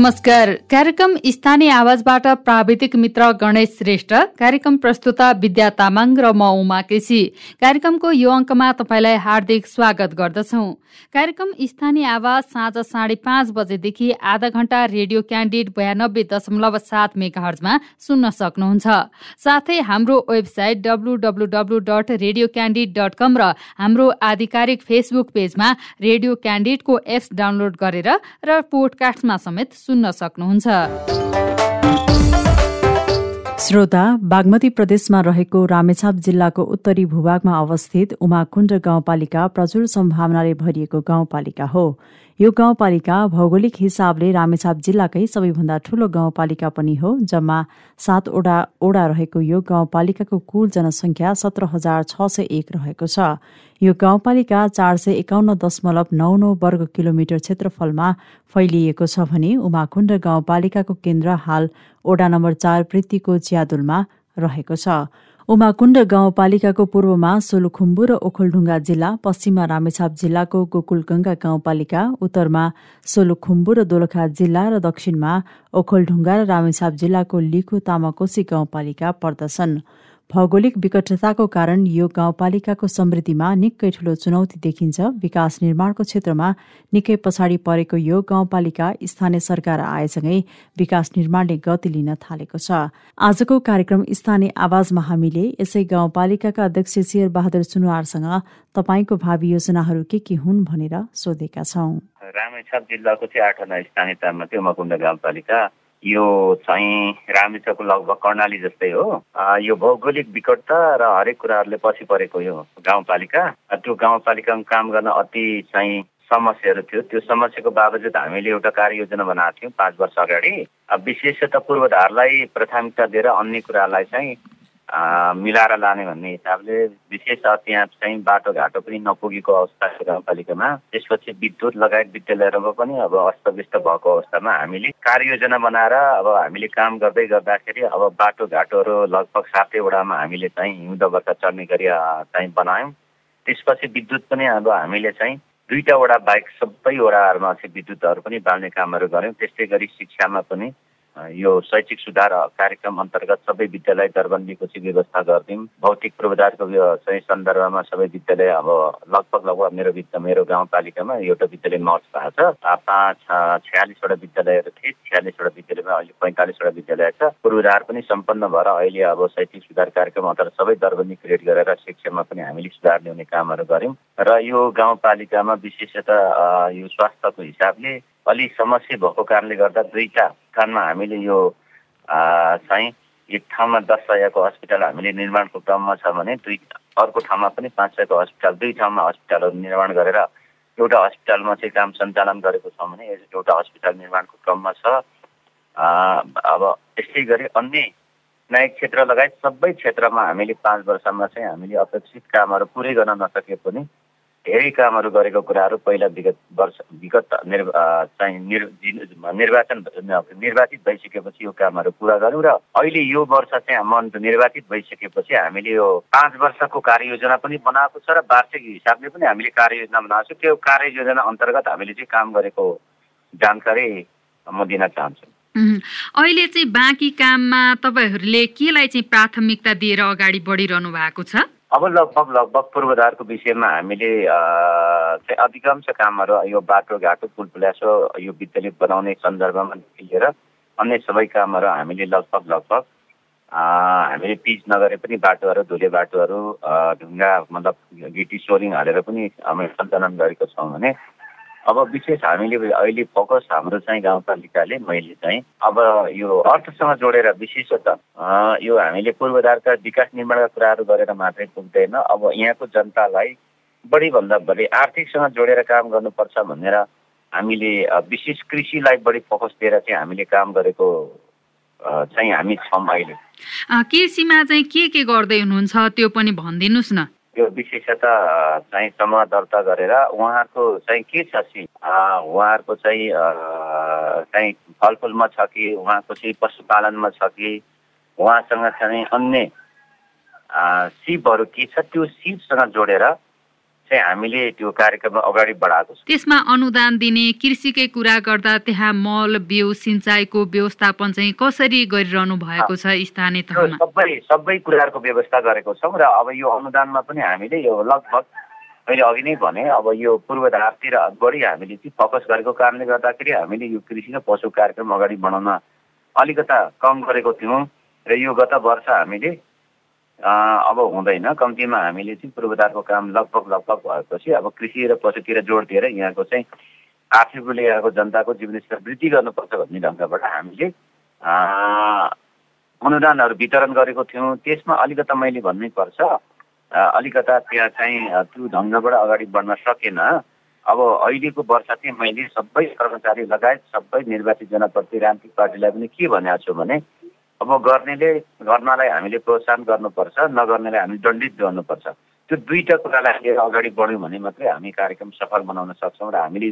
नमस्कार। कार्यक्रम स्थानीय आवाजबाट प्राविधिक मित्र गणेश श्रेष्ठ कार्यक्रम प्रस्तुता विद्या तामाङ र म उमा केसी। कार्यक्रमको यो अङ्कमा तपाईँलाई हार्दिक स्वागत गर्दछौ। कार्यक्रम स्थानीय आवाज साँझ साढे पाँच बजेदेखि आधा घण्टा रेडियो क्यान्डिड बयानब्बे दशमलव सात मेगाहर्जमा सुन्न सक्नुहुन्छ। साथै हाम्रो website W dot radio candid dot com र हाम्रो आधिकारिक फेसबुक पेजमा रेडियो क्यान्डिडको एप्स डाउनलोड गरेर र पोडकास्टमा समेत सुन्न सक्नुहुन्छ। श्रोता बागमती प्रदेशमा रहेको रामेछाप जिल्लाको उत्तरी भूभागमा अवस्थित उमाकुण्ड गाउँपालिका प्रचुर सम्भावनाले भरिएको गाउँपालिका हो। यो गाउँपालिका भौगोलिक हिसाबले रामेछाप जिल्लाकै सबैभन्दा ठूलो गाउँपालिका पनि हो जम्मा सातवटा ओडा रहेको यो गाउँपालिकाको कुल जनसङ्ख्या सत्र हजार छ सय एक रहेको छ। यो गाउँपालिका चार सय एकाउन्न दशमलव नौ नौ वर्ग किलोमिटर क्षेत्रफलमा फैलिएको छ भने उमाकुण्ड गाउँपालिकाको केन्द्र हाल ओडा नम्बर चार पृथ्वीको च्यादुलमा रहेको छ। उमाकुण्ड गाउँपालिकाको पूर्वमा सोलुखुम्बु र ओखलढुङ्गा जिल्ला पश्चिममा रामेछाप जिल्लाको गोकुलगंगा गाउँपालिका उत्तरमा सोलुखुम्बु र दोलखा जिल्ला र दक्षिणमा ओखलढुङ्गा र रामेछाप जिल्लाको लिखु तामाकोशी गाउँपालिका पर्दछन्। भौगोलिक विकटताको कारण यो गाउँपालिकाको समृद्धिमा निकै ठूलो चुनौती देखिन्छ। विकास निर्माणको क्षेत्रमा निकै पछाडि परेको यो गाउँपालिका स्थानीय सरकार आएसँगै विकास निर्माणले गति लिन थालेको छ। आजको कार्यक्रम स्थानीय आवाजमा हामीले यसै गाउँपालिकाका अध्यक्ष शेर बहादुर सुनवारसँग तपाईँको भावी योजनाहरू के के हुन् भनेर सोधेका छौँ। रामेछाप जिल्लाको चाहिँ आठवटा मकुण्ड गाउँपालिका यो चाहिँ रामेछापको लगभग कर्णाली जस्तै हो। यो भौगोलिक विकटता र हरेक कुराहरूले पछि परेको यो गाउँपालिका। त्यो गाउँपालिकामा काम गर्न अति चाहिँ समस्याहरू थियो। त्यो समस्याको बावजुद हामीले एउटा कार्ययोजना बनाएको थियौँ पाँच वर्ष अगाडि। विशेषतः पूर्वधारलाई प्राथमिकता दिएर अन्य कुरालाई चाहिँ मिलाएर लाने भन्ने हिसाबले विशेष त्यहाँ चाहिँ बाटोघाटो पनि नपुगेको अवस्था गाउँपालिकामा त्यसपछि विद्युत लगायत विद्यालयहरूमा पनि अब अस्तव्यस्त भएको अवस्थामा हामीले कार्ययोजना बनाएर अब हामीले काम गर्दै गर्दाखेरि अब बाटोघाटोहरू लगभग सातैवटामा हामीले चाहिँ हिउँदो वर्षा चढ्ने गरी चाहिँ बनायौँ। त्यसपछि विद्युत पनि अब हामीले चाहिँ दुईवटा वडा बाहेक सबै वडाहरूमा चाहिँ विद्युतहरू पनि बाल्ने कामहरू गऱ्यौँ। त्यस्तै गरी शिक्षामा पनि यो शैक्षिक सुधार कार्यक्रम अन्तर्गत सबै विद्यालय दरबन्दीको चाहिँ व्यवस्था गरिदिउँ। भौतिक पूर्वाधारको चाहिँ सन्दर्भमा सबै विद्यालय अब लगभग लगभग मेरो मेरो गाउँपालिकामा एउटा विद्यालय मर्च भएको छ। पाँच छ्यालिसवटा विद्यालयहरू थिए। छ्यालिसवटा विद्यालयमा अहिले पैँतालिसवटा विद्यालय छ। पूर्वाधार पनि सम्पन्न भएर अहिले अब शैक्षिक सुधार कार्यक्रम अन्तर्गत सबै दरबन्दी क्रिएट गरेर शिक्षामा पनि हामीले सुधार ल्याउने कामहरू गऱ्यौँ। र यो गाउँपालिकामा विशेषतः यो स्वास्थ्यको हिसाबले अलिक समस्या भएको कारणले गर्दा दुईवटा स्थानमा हामीले यो चाहिँ एक ठाउँमा दस सयको हस्पिटल हामीले निर्माणको क्रममा छ भने दुई अर्को ठाउँमा पनि पाँच सयको हस्पिटल दुई ठाउँमा हस्पिटलहरू निर्माण गरेर एउटा हस्पिटलमा चाहिँ काम सञ्चालन गरेको छौँ भने एउटा हस्पिटल निर्माणको क्रममा छ। अब यस्तै गरी अन्य न्यायिक क्षेत्र लगायत सबै क्षेत्रमा हामीले पाँच वर्षमा चाहिँ हामीले अपेक्षित कामहरू पुरै गर्न नसके पनि धेरै कामहरू गरेको कुराहरू पहिला विगत वर्ष विगत निर् चाहिँ निर्वाचन निर्वाचित भइसकेपछि यो कामहरू पुरा गऱ्यौँ र अहिले यो वर्ष चाहिँ मन निर्वाचित भइसकेपछि हामीले यो पाँच वर्षको कार्ययोजना पनि बनाएको छ र वार्षिक हिसाबले पनि हामीले कार्ययोजना बनाएको छ। त्यो कार्ययोजना अन्तर्गत हामीले चाहिँ काम गरेको जानकारी म दिन चाहन्छु। अहिले चाहिँ बाँकी काममा तपाईँहरूले केलाई चाहिँ प्राथमिकता दिएर अगाडि बढिरहनु भएको छ? अब लगभग लगभग पूर्वाधारको विषयमा हामीले चाहिँ अधिकांश कामहरू यो बाटोघाटो पुल पुलासो यो विद्यालय बनाउने सन्दर्भमा लिएर अन्य सबै कामहरू हामीले लगभग लगभग हामीले पिच नगरे पनि बाटोहरू धुले बाटोहरू ढुङ्गा मतलब गिटी सोरिङ हालेर पनि हामीले सञ्चालन गरेको छौँ भने अब विशेष हामीले अहिले फोकस हाम्रो चाहिँ गाउँपालिकाले मैले चाहिँ अब यो अर्थसँग जोडेर विशेषतः यो हामीले पूर्वाधारका विकास निर्माणका कुराहरू गरेर मात्रै पुग्दैन अब यहाँको जनतालाई बढीभन्दा बढी आर्थिकसँग जोडेर काम गर्नुपर्छ भनेर हामीले विशेष कृषिलाई बढी फोकस दिएर चाहिँ हामीले काम गरेको चाहिँ हामी छौँ अहिले। कृषिमा चाहिँ के के गर्दै हुनुहुन्छ त्यो पनि भनिदिनुहोस् न। यो विशेषता चाहिँ समूह दर्ता गरेर उहाँहरूको चाहिँ के छ सि? उहाँहरूको चाहिँ चाहिँ फलफुलमा छ कि उहाँको चाहिँ पशुपालनमा छ कि उहाँसँग चाहिँ अन्य सिपहरू के छ? त्यो सिपसँग जोडेर चाहिँ हामीले त्यो कार्यक्रममा अगाडि बढाएको छ। त्यसमा अनुदान दिने कृषिकै कुरा गर्दा त्यहाँ मल बिउ सिँचाइको व्यवस्थापन चाहिँ कसरी गरिरहनु भएको छ स्थानीय तहमा? सबै सबै कुराहरूको व्यवस्था गरेको छौँ र अब यो अनुदानमा पनि हामीले यो लगभग मैले अघि नै भने अब यो पूर्वाधारतिर बढी हामीले चाहिँ फोकस गरेको कारणले गर्दाखेरि हामीले यो कृषि र पशु कार्यक्रम अगाडि बढाउन अलिकता कम गरेको थियौँ। र यो गत वर्ष हामीले अब हुँदैन। कम्तीमा हामीले चाहिँ पूर्वाधारको काम लगभग लगभग भएपछि अब कृषि र पशुतिर जोड दिएर यहाँको चाहिँ आर्थिक रूपले यहाँको जनताको जीवनस्तर वृद्धि गर्नुपर्छ भन्ने ढङ्गबाट हामीले अनुदानहरू वितरण गरेको थियौँ। त्यसमा अलिकता मैले भन्नै पर्छ अलिकता त्यहाँ चाहिँ त्यो ढङ्गबाट अगाडि बढ्न सकेन। अब अहिलेको वर्ष चाहिँ मैले सबै कर्मचारी लगायत सबै निर्वाचित जनप्रतिनिधि पार्टीलाई पनि के भनेको छु भने अब गर्नेले गर्नलाई हामीले प्रोत्साहन गर्नुपर्छ नगर्नेलाई हामी दण्डित गर्नुपर्छ। त्यो दुईवटा कुरालाई लिएर अगाडि बढ्यौँ भने मात्रै हामी कार्यक्रम सफल बनाउन सक्छौँ र हामीले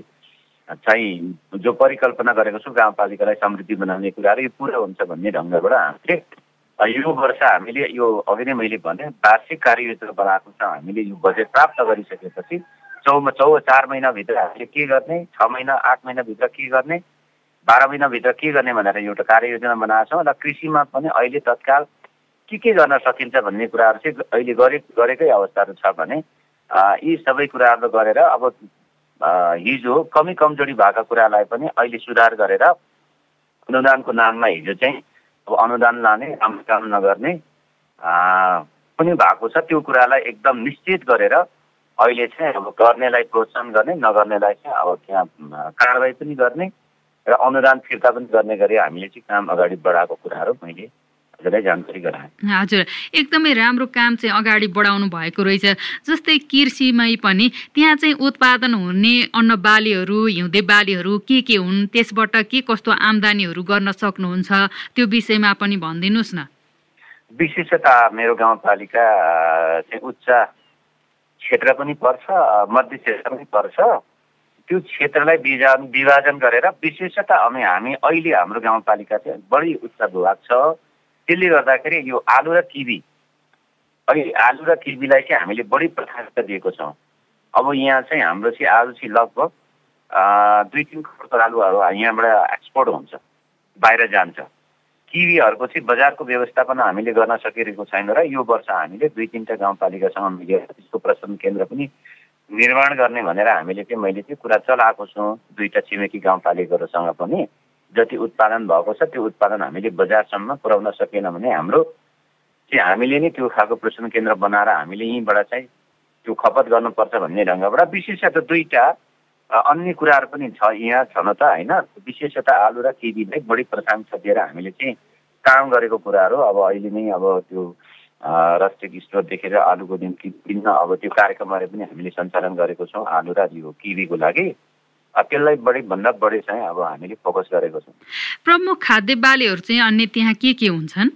चाहिँ जो परिकल्पना गरेको छौँ गाउँपालिकालाई समृद्धि बनाउने कुराहरू यो पुरा हुन्छ भन्ने ढङ्गबाट हामीले यो वर्ष हामीले यो अघि नै मैले भने वार्षिक कार्ययोजना बनाएको छ। हामीले यो बजेट प्राप्त गरिसकेपछि चौमा चौ चार महिनाभित्र हामीले के गर्ने छ महिना आठ महिनाभित्र के गर्ने बाह्र महिनाभित्र के गर्ने भनेर एउटा कार्ययोजना बनाएको छौँ र कृषिमा पनि अहिले तत्काल के के गर्न सकिन्छ भन्ने कुराहरू चाहिँ अहिले गरे गरेकै अवस्थाहरू छ भने यी सबै कुराहरू गरेर अब हिजो कमी कमजोरी भएका कुरालाई पनि अहिले सुधार गरेर अनुदानको नाममा हिजो चाहिँ अब अनुदान लाने राम्रो काम नगर्ने पनि भएको छ। त्यो कुरालाई एकदम निश्चित गरेर अहिले चाहिँ अब गर्नेलाई प्रोत्साहन गर्ने नगर्नेलाई चाहिँ अब त्यहाँ कारवाही पनि गर्ने र अनुदान फिर्ता पनि गर्ने गरी हामीले चाहिँ काम अगाडि बढाएको कुराहरू मैले हजुरलाई जानकारी गराएँ। हजुर एकदमै राम्रो काम चाहिँ अगाडि बढाउनु भएको रहेछ। जस्तै कृषिमै पनि त्यहाँ चाहिँ उत्पादन हुने अन्न बालीहरू हिउँदे बालीहरू के के हुन् त्यसबाट के कस्तो आम्दानीहरू गर्न सक्नुहुन्छ त्यो विषयमा पनि भनिदिनुहोस् न। विशेषता मेरो गाउँपालिका चाहिँ उच्च क्षेत्र पनि पर्छ मध्य क्षेत्र पनि पर्छ। त्यो क्षेत्रलाई विभाजन विभाजन गरेर विशेषतः अनि हामी अहिले हाम्रो गाउँपालिका चाहिँ बढी उच्च भूभाग छ। त्यसले गर्दाखेरि यो आलु र किबी अहिले आलु र किबीलाई चाहिँ हामीले बढी प्राथमिकता दिएको छौँ। अब यहाँ चाहिँ हाम्रो चाहिँ आलु चाहिँ लगभग दुई तिन करोड आलुहरू यहाँबाट एक्सपोर्ट हुन्छ बाहिर जान्छ। किवीहरूको चाहिँ बजारको व्यवस्थापन हामीले गर्न सकिरहेको छैन र यो वर्ष हामीले दुई तिनवटा गाउँपालिकासँग मिलेर त्यसको प्रशोधन केन्द्र पनि निर्माण गर्ने भनेर हामीले चाहिँ मैले चाहिँ कुरा चलाएको छौँ। दुईवटा छिमेकी गाउँपालिकाहरूसँग पनि जति उत्पादन भएको छ त्यो उत्पादन हामीले बजारसम्म पुर्याउन सकेन भने हाम्रो चाहिँ हामीले नै त्यो खालको प्रशोधन केन्द्र बनाएर हामीले यहीँबाट चाहिँ त्यो खपत गर्नुपर्छ भन्ने ढङ्गबाट विशेषतः दुईवटा अन्य कुराहरू पनि छ यहाँ छन त होइन? विशेषतः आलु र केबीलाई बढी प्राथमिकता दिएर हामीले चाहिँ काम गरेको कुराहरू अब अहिले नै अब त्यो राष्ट्रिय स्टोर देखेर आलुको निम्ति विभिन्न अब त्यो कार्यक्रमहरू पनि हामीले सञ्चालन गरेको छौँ। आलु र यो किवीको लागि। त्यसलाई बढी भन्दा बढी चाहिँ अब हामीले फोकस गरेको छौँ। प्रमुख खाद्य बालीहरू चाहिँ अन्य त्यहाँ के के हुन्छन्?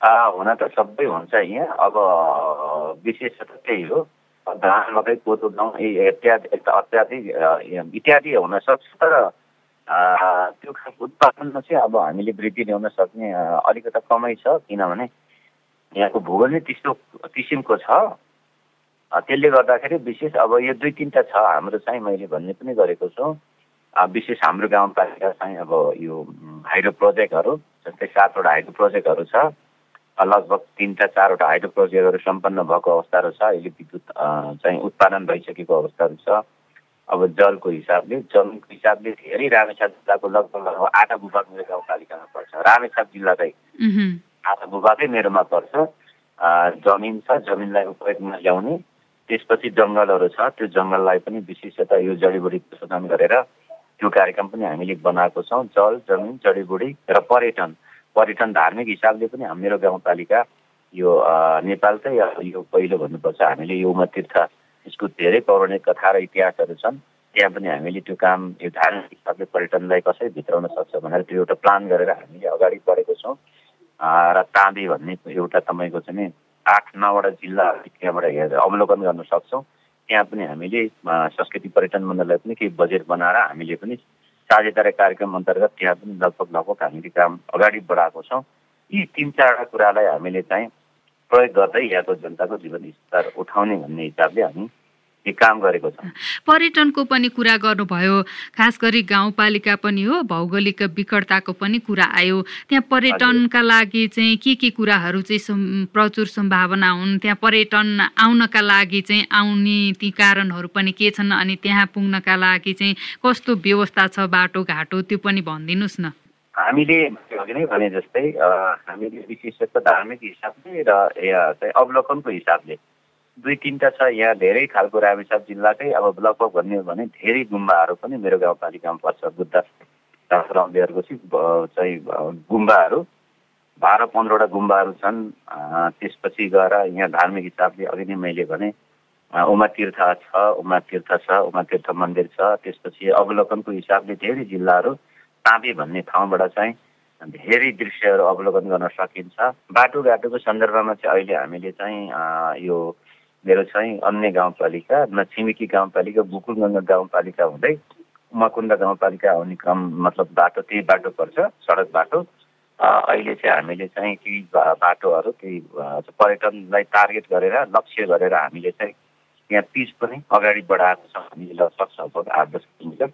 हुन त सबै हुन्छ यहाँ। अब विशेष त त्यही हो। धान मकै कोदो गाउँ इत्यादि अत्याधिक इत्यादि हुन सक्छ। तर त्यो उत्पादनमा चाहिँ अब हामीले वृद्धि ल्याउन सक्ने अलिकता कमै छ। किनभने यहाँको भूगोल नै त्यस्तो किसिमको छ। त्यसले गर्दाखेरि विशेष अब यो दुई तिनवटा छ हाम्रो चाहिँ मैले भन्ने पनि गरेको छु। विशेष हाम्रो गाउँपालिका चाहिँ अब यो हाइड्रो प्रोजेक्टहरू जस्तै सातवटा हाइड्रो प्रोजेक्टहरू छ। लगभग तिनवटा चारवटा हाइड्रो प्रोजेक्टहरू सम्पन्न भएको अवस्थाहरू छ। अहिले विद्युत चाहिँ उत्पादन भइसकेको अवस्थाहरू छ। अब जलको हिसाबले जलको हिसाबले धेरै रामेछाप जिल्लाको लगभग आधा भूभाग मेरो गाउँपालिकामा पर्छ। रामेछाप जिल्लाकै आधा भूभागै मेरोमा पर्छ। जमिन छ जमिनलाई उपयोगमा ल्याउने। त्यसपछि जङ्गलहरू छ त्यो जङ्गललाई पनि विशेषतः यो जडीबुडी प्रशोधन गरेर त्यो कार्यक्रम पनि हामीले बनाएको छौँ। जल जमिन जडीबुडी र पर्यटन। पर्यटन धार्मिक हिसाबले पनि मेरो गाउँपालिका यो नेपालकै यो पहिलो भन्नुपर्छ हामीले यो तीर्थ यसको धेरै पौराणिक कथा र इतिहासहरू छन्। त्यहाँ पनि हामीले त्यो काम यो धार्मिक हिसाबले पर्यटनलाई कसरी भित्राउन सक्छ भनेर त्यो एउटा प्लान गरेर हामीले अगाडि बढेको छौँ। र ताँबे भन्ने एउटा तपाईँको चाहिँ आठ नौवटा जिल्लाहरू त्यहाँबाट हेरेर अवलोकन गर्न सक्छौँ त्यहाँ पनि हामीले संस्कृति पर्यटन मण्डललाई पनि केही बजेट बनाएर हामीले पनि साझेदारी कार्यक्रम अन्तर्गत त्यहाँ पनि लगभग लगभग हामीले काम अगाडि बढाएको छौँ यी तिन चारवटा कुरालाई हामीले चाहिँ प्रयोग गर्दै यहाँको जनताको जीवन स्तर उठाउने भन्ने हिसाबले हामी काम गरेको छ। पर्यटनको पनि कुरा गर्नुभयो खास गरी गाउँपालिका पनि हो भौगोलिक विकटताको पनि कुरा आयो। त्यहाँ पर्यटनका लागि चाहिँ के के कुराहरू चाहिँ प्रचुर सम्भावना हुन्? त्यहाँ पर्यटन आउनका लागि चाहिँ आउने ती कारणहरू पनि के छन्? अनि त्यहाँ पुग्नका लागि चाहिँ कस्तो व्यवस्था छ बाटोघाटो त्यो पनि भनिदिनुहोस् न। हामीले अघि नै भने जस्तै हामीले विशेष धार्मिक हिसाबले र अवलोकनको हिसाबले दुई तिनवटा छ यहाँ धेरै खालको रामेसाप जिल्लाकै अब लगभग भन्ने हो भने धेरै गुम्बाहरू पनि मेरो गाउँपालिकामा पर्छ। बुद्ध अम्बेहरूको चाहिँ गुम्बाहरू। बाह्र पन्ध्रवटा गुम्बाहरू छन्। त्यसपछि गएर यहाँ धार्मिक हिसाबले अघि नै मैले भने उमा तीर्थ छ उमा तीर्थ छ उमा तीर्थ मन्दिर छ। त्यसपछि अवलोकनको हिसाबले धेरै जिल्लाहरू ताँबे भन्ने ठाउँबाट चाहिँ धेरै दृश्यहरू अवलोकन गर्न सकिन्छ। बाटोघाटोको सन्दर्भमा चाहिँ अहिले हामीले चाहिँ यो मेरो चाहिँ अन्य गाउँपालिका न छिमेकी गाउँपालिका बुकुलगङ्गा गाउँपालिका हुँदै उमाकुण्ड गाउँपालिका आउने क्रम मतलब बाटो त्यही बाटो पर्छ सडक बाटो। अहिले चाहिँ हामीले चाहिँ केही बाटोहरू केही पर्यटनलाई टार्गेट गरेर लक्ष्य गरेर हामीले चाहिँ यहाँ पिच पनि अगाडि बढाएको छ हामीले लगभग लगभग आठ दस किलोमिटर।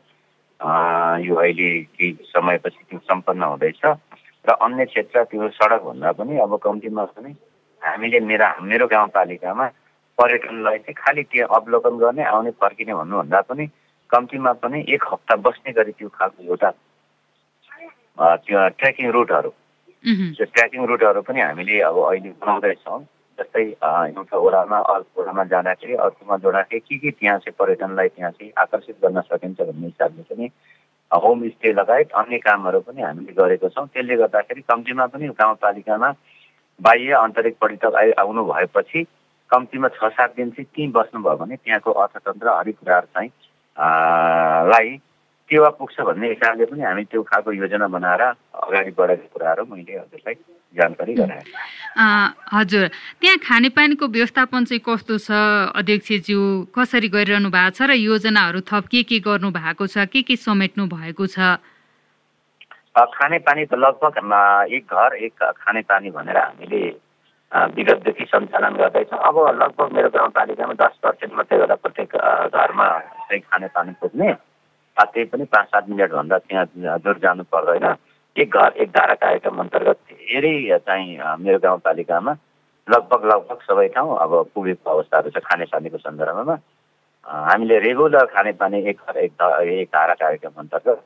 यो अहिले केही समयपछि त्यो सम्पन्न हुँदैछ। र अन्य क्षेत्र त्यो सडकभन्दा पनि अब कम्तीमा पनि हामीले मेरा मेरो गाउँपालिकामा पर्यटनलाई चाहिँ खालि त्यो अवलोकन गर्ने आउने फर्किने भन्नुभन्दा पनि कम्तीमा पनि एक हप्ता बस्ने गरी त्यो खालको एउटा त्यो ट्रेकिङ रुटहरू। त्यो ट्रेकिङ रुटहरू पनि हामीले अब अहिले बनाउँदैछौँ। जस्तै एउटा ओडामा अर्को ओडामा जाँदाखेरि अर्कोमा जोड्दाखेरि के के त्यहाँ चाहिँ पर्यटनलाई त्यहाँ चाहिँ आकर्षित गर्न सकिन्छ भन्ने हिसाबले पनि होमस्टे लगायत अन्य कामहरू पनि हामीले गरेको छौँ। त्यसले गर्दाखेरि कम्तीमा पनि गाउँपालिकामा बाह्य आन्तरिक पर्यटक आइ आउनु भएपछि कम्तीमा छ सात दिन चाहिँ त्यहीँ बस्नुभयो भने त्यहाँको अर्थतन्त्र हरेक कुराहरू चाहिँ लाई टेवा पुग्छ भन्ने हिसाबले पनि हामी त्यो खालको योजना बनाएर अगाडि बढेको कुराहरू मैले हजुरलाई जानकारी गराएँ। हजुर। त्यहाँ खानेपानीको व्यवस्थापन चाहिँ कस्तो छ अध्यक्षज्यू? कसरी गरिरहनु भएको छ र योजनाहरू थप के के गर्नु भएको छ के के समेट्नु भएको छ? खानेपानी त लगभग एक घर एक खानेपानी भनेर हामीले विगतदेखि सञ्चालन गर्दैछौँ। अब लगभग मेरो गाउँपालिकामा दस पर्सेन्ट मात्रै गर्दा प्रत्येक घरमा चाहिँ खानेपानी पुग्ने। त्यही पनि पाँच सात मिनटभन्दा त्यहाँ जोर जानु पर्दैन। एक घर एक धारा कार्यक्रम अन्तर्गत धेरै चाहिँ मेरो गाउँपालिकामा लगभग लगभग सबै ठाउँ अब पुगेको अवस्थाहरू छ खानेपानीको सन्दर्भमा। हामीले रेगुलर खानेपानी एक घर एक धारा कार्यक्रम अन्तर्गत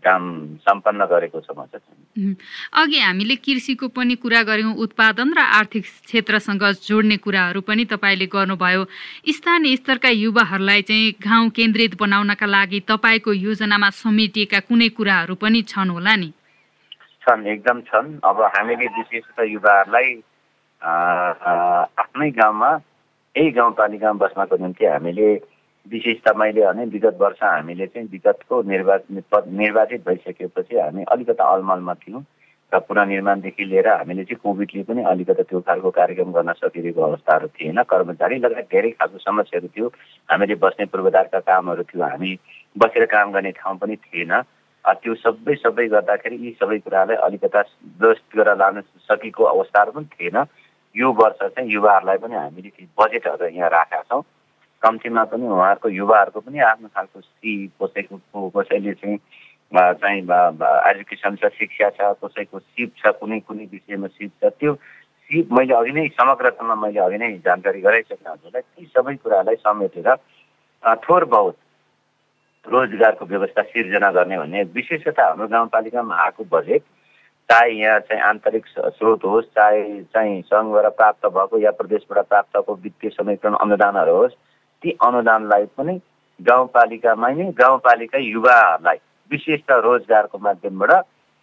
काम सम्पन्न गरेको छ चाहिँ। अघि हामीले कृषिको पनि कुरा गऱ्यौँ उत्पादन र आर्थिक क्षेत्रसँग जोड्ने कुराहरू पनि तपाईँले गर्नुभयो। स्थानीय स्तरका युवाहरूलाई चाहिँ गाउँ केन्द्रित बनाउनका लागि तपाईँको योजनामा समेटिएका कुनै कुराहरू पनि छन् होला नि? छन् एकदम छन्। अब हामीले विशेष त युवाहरूलाई आफ्नै गाउँमा यही गाउँपालिकामा बस्नको निम्ति हामीले विशेष त मैले भने विगत वर्ष हामीले चाहिँ विगतको निर्वाचित निर्वाचित भइसकेपछि हामी अलिकता अलमलमा थियौँ र पुनर्निर्माणदेखि लिएर हामीले चाहिँ कोभिडले पनि अलिकता त्यो खालको कार्यक्रम गर्न सकिरहेको अवस्थाहरू थिएन। कर्मचारी लगायत धेरै खालको समस्याहरू थियो। हामीले बस्ने पूर्वाधारका कामहरू थियो। हामी बसेर काम गर्ने ठाउँ पनि थिएन। त्यो सबै सबै गर्दाखेरि यी सबै कुरालाई अलिकता व्यवस्थित गरेर लान सकेको अवस्थाहरू पनि थिएन। यो वर्ष चाहिँ युवाहरूलाई पनि हामीले बजेटहरू यहाँ राखेका छौँ। कम्तीमा पनि उहाँहरूको युवाहरूको पनि आफ्नो खालको सिप कसैको कसैले चाहिँ चाहिँ एजुकेसन छ शिक्षा छ कसैको सिप छ कुनै कुनै विषयमा सिप छ त्यो सिप मैले अघि नै समग्रतामा मैले अघि नै जानकारी गराइसकेँ हजुरलाई। ती सबै कुरालाई समेटेर थोर बहुत रोजगारको व्यवस्था सिर्जना गर्ने भन्ने विशेषतः हाम्रो गाउँपालिकामा आएको बजेट चाहे यहाँ चाहिँ आन्तरिक स्रोत होस् चाहे चाहिँ सङ्घबाट प्राप्त भएको या प्रदेशबाट प्राप्त भएको वित्तीय समीकरण अनुदानहरू होस् ती अनुदानलाई पनि गाउँपालिकामै नै गाउँपालिका युवाहरूलाई विशेष त रोजगारको माध्यमबाट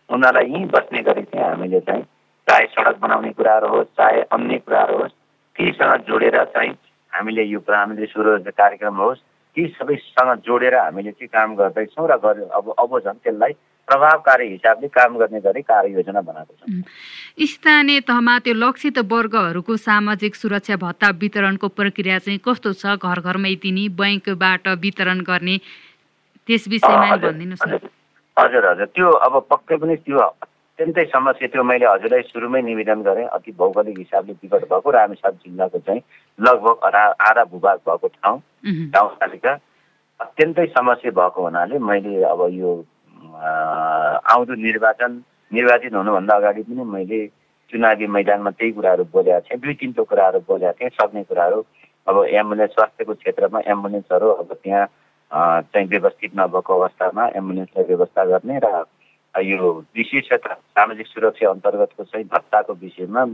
उनीहरूलाई यहीँ बस्ने गरी चाहिँ हामीले चाहिँ चाहे सडक बनाउने कुराहरू होस् चाहे अन्य कुराहरू होस् तीसँग जोडेर चाहिँ हामीले यो प्रधानमन्त्री स्वरोजगार कार्यक्रम होस् ती सबैसँग जोडेर हामीले चाहिँ काम गर्दैछौँ र अब अब झन् त्यसलाई प्रभावकारी हिसाबले काम गर्ने गरी कार्ययोजना बनाएको छ। स्थानीय तहमा त्यो लक्षित वर्गहरूको सामाजिक सुरक्षा भत्ता वितरणको प्रक्रिया चाहिँ कस्तो छ? घर घरमै दिने बैङ्कबाट वितरण गर्ने त्यस विषयमा भनिदिनुहोस् न। हजुर हजुर त्यो अब पक्कै पनि त्यो अत्यन्तै समस्या त्यो मैले हजुरलाई सुरुमै निवेदन गरेँ अति भौगोलिक हिसाबले विकट भएको रामेसाप जिल्लाको चाहिँ लगभग आधा भूभाग भएको ठाउँ गाउँपालिका अत्यन्तै समस्या भएको हुनाले मैले अब यो आउँदो निर्वाचन निर्वाचित हुनुभन्दा अगाडि पनि मैले चुनावी मैदानमा त्यही कुराहरू बोलेका थिएँ दुई तिनवटा कुराहरू बोलेका थिएँ सक्ने कुराहरू। अब एम्बुलेन्स स्वास्थ्यको क्षेत्रमा एम्बुलेन्सहरू अब त्यहाँ चाहिँ व्यवस्थित नभएको अवस्थामा एम्बुलेन्सलाई व्यवस्था गर्ने र यो विशेष क्षेत्र सामाजिक सुरक्षा अन्तर्गतको चाहिँ भत्ताको विषयमा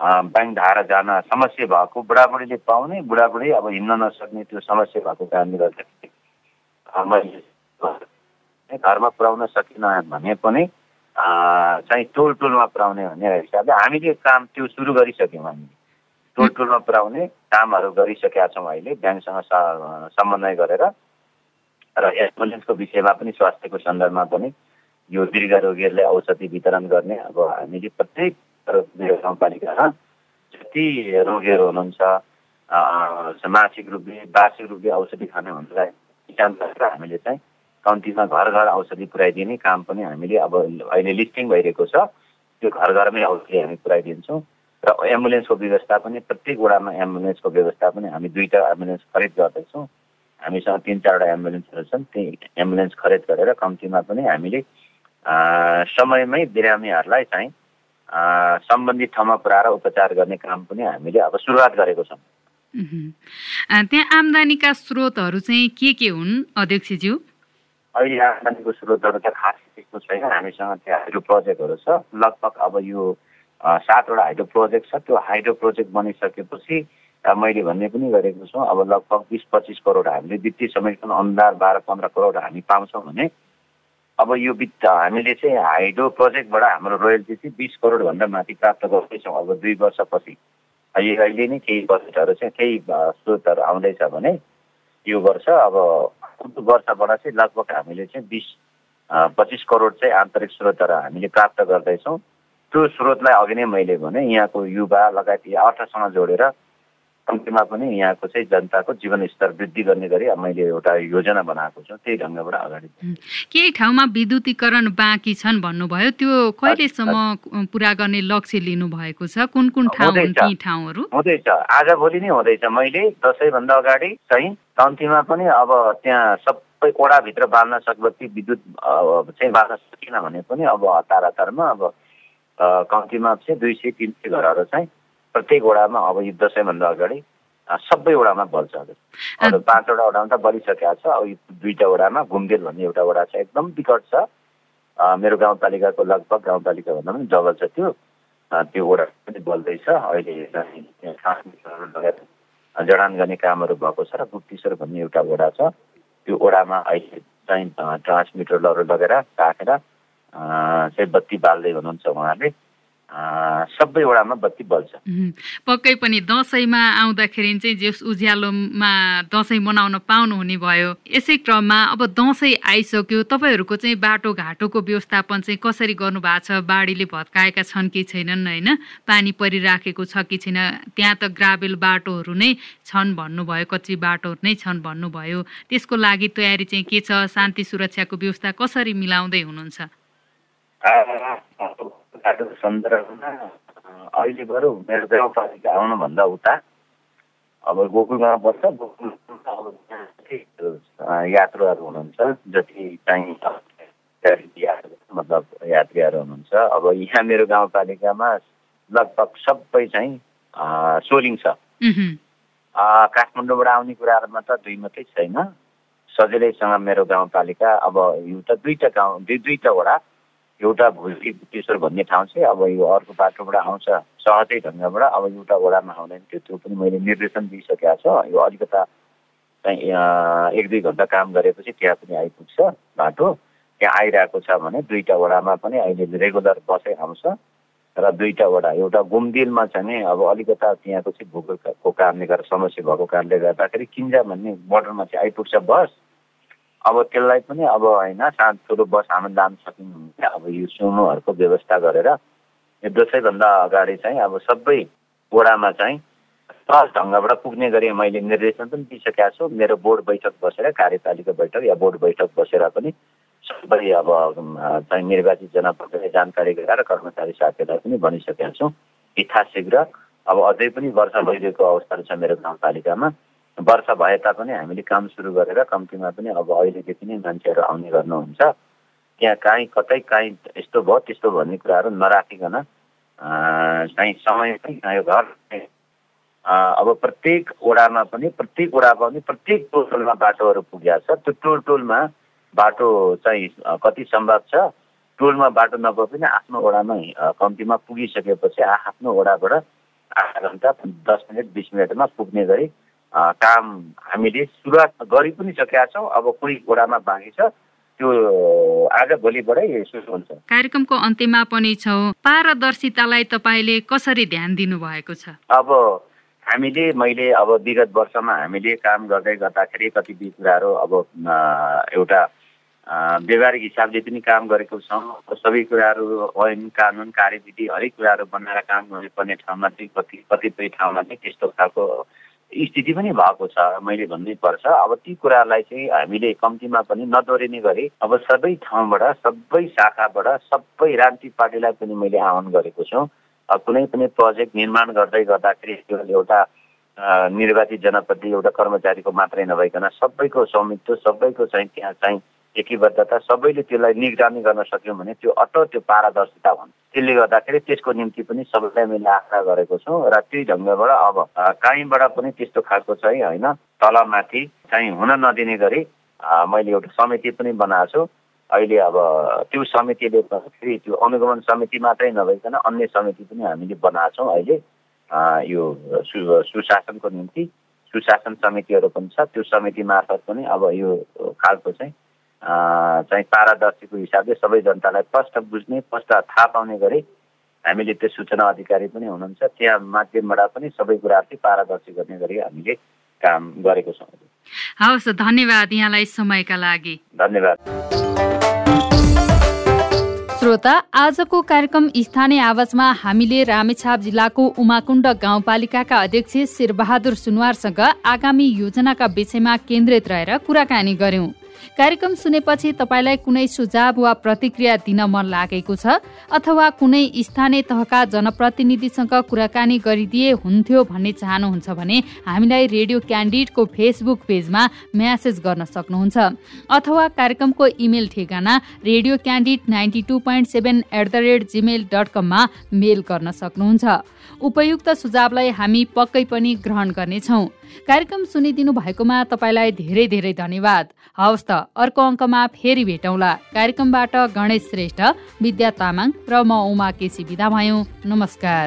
ब्याङ्क धारा जान समस्या भएको बुढाबुढीले पाउने बुढाबुढी अब हिँड्न नसक्ने त्यो समस्या भएको कारणले गर्दाखेरि मैले घरमा पुऱ्याउन सकिनँ भने पनि चाहिँ टोल टोलमा पुऱ्याउने भन्ने हिसाबले हामीले काम त्यो सुरु गरिसक्यौँ हामीले टोल टोलमा पुऱ्याउने कामहरू गरिसकेका छौँ अहिले ब्याङ्कसँग समन्वय गरेर। र एम्बुलेन्सको विषयमा पनि स्वास्थ्यको सन्दर्भमा पनि यो दीर्घ रोगीहरूलाई औषधि वितरण गर्ने अब हामीले प्रत्येक मेरो गाउँपालिकामा जति रोगीहरू हुनुहुन्छ मासिक रूपले वार्षिक रूपले औषधि खाने गरेर हामीले चाहिँ कम्तीमा घर घर औषधि पुऱ्याइदिने काम पनि हामीले अब अहिले लिस्टिङ भइरहेको छ। त्यो घर घरमै औषधि हामी पुऱ्याइदिन्छौँ। र एम्बुलेन्सको व्यवस्था पनि प्रत्येक वडामा एम्बुलेन्सको व्यवस्था पनि हामी दुईवटा एम्बुलेन्स खरिद गर्दैछौँ। हामीसँग तिन चारवटा एम्बुलेन्सहरू छन्। त्यही एम्बुलेन्स खरिद गरेर कम्तीमा पनि हामीले समयमै बिरामीहरूलाई चाहिँ सम्बन्धित ठाउँमा पुऱ्याएर उपचार गर्ने काम पनि हामीले अब सुरुवात गरेको छौँ। त्यहाँ आम्दानीका स्रोतहरू चाहिँ के के हुन् अध्यक्षज्यू? अहिले आम्दानीको स्रोतहरू त खास त्यस्तो छैन। हामीसँग त्यहाँ हाइड्रो प्रोजेक्टहरू छ। लगभग अब यो सातवटा हाइड्रो प्रोजेक्ट छ। त्यो हाइड्रो प्रोजेक्ट बनिसकेपछि मैले भन्ने पनि गरेको छु। अब लगभग बिस पच्चिस करोड हामीले वित्तीय समेटन अनुदान बाह्र पन्ध्र करोड हामी पाउँछौँ भने अब यो वित्त हामीले चाहिँ हाइड्रो प्रोजेक्टबाट हाम्रो रोयल्टी चाहिँ बिस करोडभन्दा माथि प्राप्त गर्दैछौँ। अब दुई वर्षपछि। अहिले नै केही बजेटहरू चाहिँ केही स्रोतहरू आउँदैछ भने यो वर्ष अब वर्षबाट चाहिँ लगभग हामीले चाहिँ बिस पच्चिस करोड चाहिँ आन्तरिक स्रोतहरू हामीले प्राप्त गर्दैछौँ। त्यो स्रोतलाई अघि नै मैले भने यहाँको युवा लगायत अर्थसँग जोडेर कम्तीमा पनि यहाँको चाहिँ जनताको जीवनस्तर वृद्धि गर्ने गरी मैले एउटा योजना बनाएको छु त्यही ढङ्गबाट अगाडि केही ठाउँमा विद्युतीकरण बाँकी छन् भन्नुभयो त्यो कहिलेसम्म पुरा गर्ने लक्ष्य लिनु भएको छ? कुन कुन ठाउँ ठाउँहरू हुँदैछ। आज भोलि नै हुँदैछ। मैले दसैँभन्दा अगाडि चाहिँ कम्तीमा पनि अब त्यहाँ सबै ओडाभित्र बाल्न सकभति विद्युत चाहिँ बाल्न सकिन भने पनि अब हतार हतारमा अब कम्तीमा चाहिँ दुई सय तिन सय घरहरू चाहिँ प्रत्येक वडामा अब यो दसैँभन्दा अगाडि सबै वडामा बल्छ अब पाँचवटा वडामा त बलिसकेको छ अब यो दुईवटा वडामा घुमदेल भन्ने एउटा वडा छ एकदम विकट छ। मेरो गाउँपालिकाको लगभग गाउँपालिकाभन्दा पनि डबल छ त्यो। त्यो वडा पनि बल्दैछ। अहिले लगायत जडान गर्ने कामहरू भएको छ र गुप्तेश्वर भन्ने एउटा वडा छ। त्यो वडामा अहिले चाहिँ ट्रान्समिटरहरू लगेर राखेर चाहिँ बत्ती बाल्दै हुनुहुन्छ उहाँले। सबै वडामा बत्ती बल्छ। पक्कै पनि दसैँमा आउँदाखेरि चाहिँ जस उज्यालोमा दसैँ मनाउन पाउनुहुने भयो। यसै क्रममा अब दसैँ आइसक्यो। तपाईँहरूको चाहिँ बाटोघाटोको व्यवस्थापन चाहिँ कसरी गर्नु भएको छ? बाढीले भत्काएका छन् कि छैनन् होइन? पानी परिराखेको छ कि छैन? त्यहाँ त ग्राभेल बाटोहरू नै छन् भन्नुभयो। कच्ची बाटोहरू नै छन् भन्नुभयो। त्यसको लागि तयारी चाहिँ के छ? शान्ति सुरक्षाको व्यवस्था कसरी मिलाउँदै हुनुहुन्छ? बाटोको सन्दर्भमा अहिले बरु मेरो गाउँपालिका आउनुभन्दा उता अब गोकुलमा बस्छ गोकुलमा अब यात्रुहरू हुनुहुन्छ जति चाहिँ मतलब यात्रीहरू हुनुहुन्छ। अब यहाँ मेरो गाउँपालिकामा लगभग सबै चाहिँ सोलिङ छ। काठमाडौँबाट आउने कुराहरूमा त दुई मात्रै छैन। सजिलैसँग मेरो गाउँपालिका अब एउटा दुईवटा गाउँ दुई दुईवटा वडा। एउटा भुल्की बुटेश्वर भन्ने ठाउँ चाहिँ अब यो अर्को बाटोबाट आउँछ। सहजै ढङ्गबाट अब एउटा वडामा आउँदैन थियो। त्यो पनि मैले निर्देशन दिइसकेको छ। यो अलिकता चाहिँ एक दुई घन्टा काम गरेपछि त्यहाँ पनि आइपुग्छ बाटो। त्यहाँ आइरहेको छ भने दुईवटा वडामा पनि अहिले रेगुलर बसै आउँछ। र दुईवटा वडा एउटा घुमदिलमा चाहिँ अब अलिकता त्यहाँको चाहिँ भूगोलको कारणले गर्दा समस्या भएको कारणले गर्दाखेरि किन्जा भन्ने बोर्डरमा चाहिँ आइपुग्छ बस। अब त्यसलाई पनि अब होइन सानो ठुलो बस हामी लान सकिन्छ अब यो सुमोहरूको व्यवस्था गरेर यो दसैँभन्दा अगाडि चाहिँ अब सबै वडामा चाहिँ सहज ढङ्गबाट पुग्ने गरी मैले निर्देशन पनि दिइसकेको छु। मेरो बोर्ड बैठक बसेर कार्यपालिका बैठक या बोर्ड बैठक बसेर पनि सबै अब चाहिँ निर्वाचित जनप्रतिनिधि जानकारी गराएर कर्मचारी साथीहरूलाई पनि भनिसकेका छौँ। यथाशीघ्र अब अझै पनि वर्षा भइरहेको अवस्थाहरू छ मेरो गाउँपालिकामा। वर्षा भए तापनि हामीले काम सुरु गरेर कम्तीमा पनि अब अहिलेदेखि नै मान्छेहरू आउने गर्नुहुन्छ। त्यहाँ काहीँ कतै काहीँ यस्तो भयो त्यस्तो भन्ने कुराहरू नराखिकन चाहिँ समय पनि यो घर अब प्रत्येक वडामा पनि प्रत्येक वडामा पनि प्रत्येक टोल टोलमा बाटोहरू पुगेको छ। त्यो टोल टोलमा बाटो चाहिँ कति सम्भव छ? टोलमा बाटो नभए पनि आफ्नो वडामै कम्तीमा पुगिसकेपछि आफ्नो वडाबाट आधा घन्टा दस मिनट बिस मिनटमा पुग्ने गरी काम हामीले सुरुवात गरि पनि सकेका छौँ। अब कुनै वडामा बाँकी छ। त्यो आज भोलिबाटै सुरु हुन्छ। कार्यक्रमको अन्त्यमा पनि छौँ। पारदर्शितालाई तपाईँले कसरी ध्यान दिनुभएको छ? अब हामीले मैले अब विगत वर्षमा हामीले काम गर्दै गर्दाखेरि कतिपय कुराहरू अब एउटा व्यवहारिक हिसाबले पनि काम गरेको छौँ। सबै कुराहरू ऐन कानुन कार्यविधि हरेक कुराहरू बनाएर काम गर्नुपर्ने ठाउँमा चाहिँ कति कतिपय ठाउँमा चाहिँ त्यस्तो खालको स्थिति पनि भएको छ मैले भन्नै पर्छ। अब ती कुराहरूलाई चाहिँ हामीले कम्तीमा पनि नदोरिने गरी अब सबै ठाउँबाट सबै शाखाबाट सबै राजनीतिक पार्टीलाई पनि मैले आह्वान गरेको छु। कुनै पनि प्रोजेक्ट निर्माण गर्दै गर्दाखेरि त्यो एउटा निर्वाचित जनप्रति एउटा कर्मचारीको मात्रै नभइकन सबैको स्वामित्व सबैको चाहिँ त्यहाँ चाहिँ एकीबद्धता सबैले त्यसलाई निगरानी गर्न सक्यौँ भने त्यो अट त्यो पारदर्शिता हुन्छ त्यसले गर्दाखेरि त्यसको निम्ति पनि सबैलाई मैले आशा गरेको छु र त्यही ढङ्गबाट अब कहीँबाट पनि त्यस्तो खालको चाहिँ होइन तलमाथि चाहिँ हुन नदिने गरी मैले एउटा समिति पनि बनाएको छु। अहिले अब त्यो समितिले फेरि त्यो अनुगमन समिति मात्रै नभइकन अन्य समिति पनि हामीले बनाएको छौँ अहिले। यो सुशासनको निम्ति सुशासन समितिहरू पनि छ। त्यो समिति मार्फत पनि अब यो खालको चाहिँ चाहिँ पारदर्शीको हिसाबले सबै जनतालाई स्पष्ट बुझ्ने स्पष्ट थाहा पाउने गरी हामीले त्यो सूचना अधिकारी पनि हुनुहुन्छ। त्यहाँ माध्यमबाट पनि सबै कुराहरू चाहिँ पारदर्शी गर्ने गरी हामीले काम गरेको छौँ। हवस् धन्यवाद यहाँलाई समयका लागि। धन्यवाद। श्रोता आजको कार्यक्रम स्थानीय आवाजमा हामीले रामेछाप जिल्लाको उमाकुण्ड गाउँपालिकाका अध्यक्ष शेरबहादुर सुनवारसँग आगामी योजनाका विषयमा केन्द्रित रहेर कुराकानी गर्यौं कार्यक्रम सुनेपछि तपाईँलाई कुनै सुझाव वा प्रतिक्रिया दिन मन लागेको छ अथवा कुनै स्थानीय तहका जनप्रतिनिधिसँग कुराकानी गरिदिए हुन्थ्यो भन्ने चाहनुहुन्छ भने हामीलाई रेडियो क्यान्डिडको फेसबुक पेजमा म्यासेज गर्न सक्नुहुन्छ। अथवा कार्यक्रमको इमेल ठेगाना radio candid ninety two point seven at the rate Gmail dot कममा मेल गर्न सक्नुहुन्छ। उपयुक्त सुझावलाई हामी पक्कै पनि ग्रहण गर्नेछौँ। कार्यक्रम सुनिदिनु भएकोमा तपाईँलाई धेरै धेरै धन्यवाद। हवस् त अर्को अङ्कमा फेरि भेटौँला। कार्यक्रमबाट गणेश श्रेष्ठ विद्या तामाङ र म उमा केसी विदा भयौँ। नमस्कार।